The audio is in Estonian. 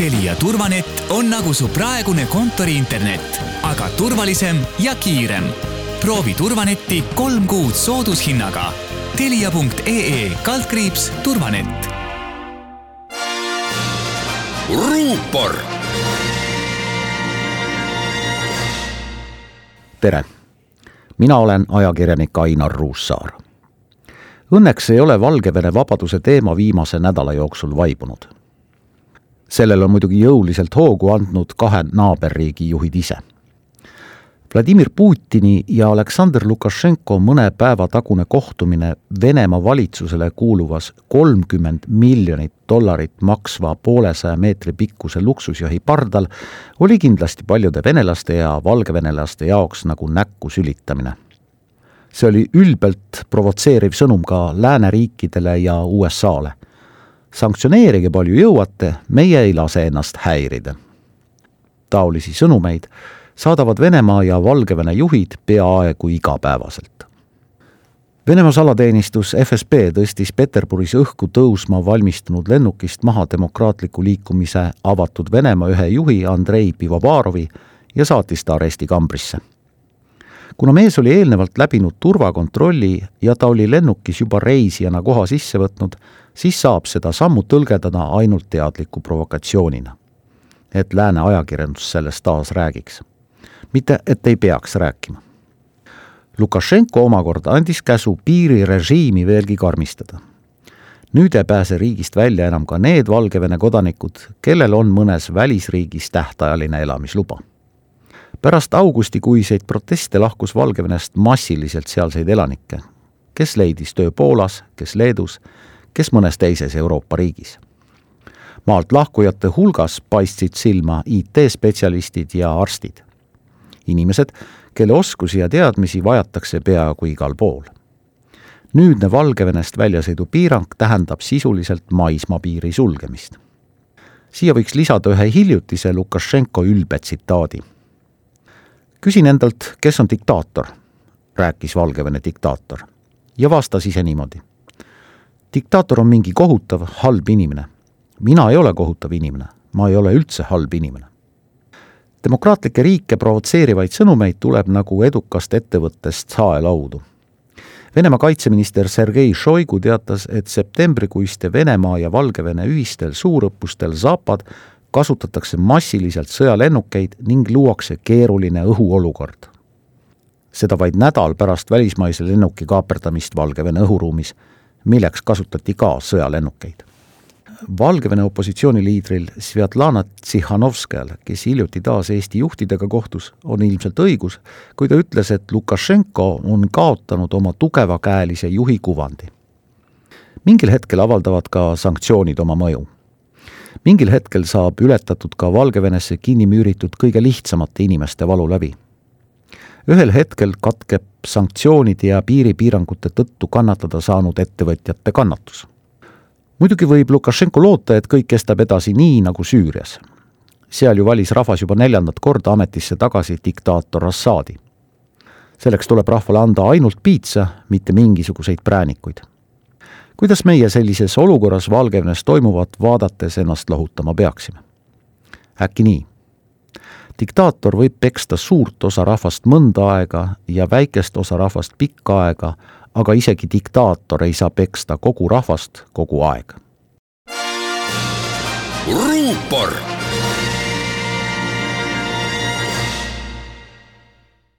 Telia turvanett on nagu su praegune kontoriinternet, aga turvalisem ja kiirem. proovi turvanetti kolm kuud soodushinnaga. Telia.ee kaldkriips turvanett. ruupor. tere, mina olen ajakirjanik Ainar Ruussaar. Õnneks ei ole Valgevene vabaduse teema viimase nädala jooksul vaibunud sellele on muidugi jõuliselt hoogu andnud kahe naaberriigi juhid ise. Vladimir Putini ja Aleksandr Lukašenko mõne päeva tagune kohtumine Venemaa valitsusele kuuluvas kolmkümmend miljonit dollarit maksva poolesaja meetri pikkuse luksusjahi pardal oli kindlasti paljude venelaste ja valgevenelaste jaoks nagu näkku sülitamine. see oli ülbelt provotseeriv sõnum ka lääneriikidele ja USA-le sanktsioneerige palju jõuate, meie ei lase ennast häirida. taolisi sõnumeid saadavad Venemaa ja Valgevene juhid peaaegu igapäevaselt. Venemaa salateenistus FSB tõstis Peterburis õhku tõusma valmistunud lennukist maha demokraatliku liikumise avatud Venemaa ühe juhi Andrei Pivovarovi ja saatis ta arestikambrisse kuna mees oli eelnevalt läbinud turvakontrolli ja ta oli lennukis juba reisijana koha sisse võtnud, siis saab seda sammu tõlgendada ainult teadliku provokatsioonina. et lääne ajakirjandus sellest taas räägiks. mitte, et ei peaks rääkima. Lukašenko omakorda andis käsu piirirežiimi veelgi karmistada. nüüd ei pääse riigist välja enam ka need Valgevene kodanikud, kellel on mõnes välisriigis tähtajaline elamisluba pärast augustikuiseid proteste lahkus Valgevenest massiliselt sealseid elanikke, kes leidis töö Poolas, kes Leedus, kes mõnes teises Euroopa riigis. maalt lahkujate hulgas paistsid silma IT-spetsialistid ja arstid. inimesed, kelle oskusi ja teadmisi vajatakse peaaegu igal pool. nüüdne Valgevenest väljasõidupiirang tähendab sisuliselt maismaapiiri sulgemist. siia võiks lisada ühe hiljutise Lukašenko ülbe tsitaadi küsin endalt, kes on diktaator, rääkis Valgevene diktaator ja vastas ise niimoodi. diktaator on mingi kohutav, halb inimene. mina ei ole kohutav inimene, ma ei ole üldse halb inimene. demokraatlikke riike provotseerivaid sõnumeid tuleb nagu edukast ettevõttest saelaudu. Venemaa kaitseminister Sergei Šoigu teatas, et septembrikuiste Venemaa ja Valgevene ühistel suurõppustel Zapad kasutatakse massiliselt sõjalennukeid ning luuakse keeruline õhuolukord. seda vaid nädal pärast välismaise lennuki kaaperdamist Valgevene õhuruumis, milleks kasutati ka sõjalennukeid. Valgevene opositsiooniliidril Svjatlana Tsihhanovskajal, kes hiljuti taas Eesti juhtidega kohtus, on ilmselt õigus, kui ta ütles, et Lukašenko on kaotanud oma tugevakäelise juhi kuvandi. mingil hetkel avaldavad ka sanktsioonid oma mõju mingil hetkel saab ületatud ka Valgevenesse kinni müüritud kõige lihtsamate inimeste valu läbi. ühel hetkel katkeb sanktsioonide ja piiripiirangute tõttu kannatada saanud ettevõtjate kannatus. muidugi võib Lukašenko loota, et kõik kestab edasi nii, nagu Süürias. seal ju valis rahvas juba neljandat korda ametisse tagasi diktaator Assadi. selleks tuleb rahvale anda ainult piitsa, mitte mingisuguseid präänikuid kuidas meie sellises olukorras Valgevenes toimuvat vaadates ennast lohutama peaksime? äkki nii? diktaator võib peksta suurt osa rahvast mõnda aega ja väikest osa rahvast pikka aega, aga isegi diktaator ei saa peksta kogu rahvast kogu aeg. ruupor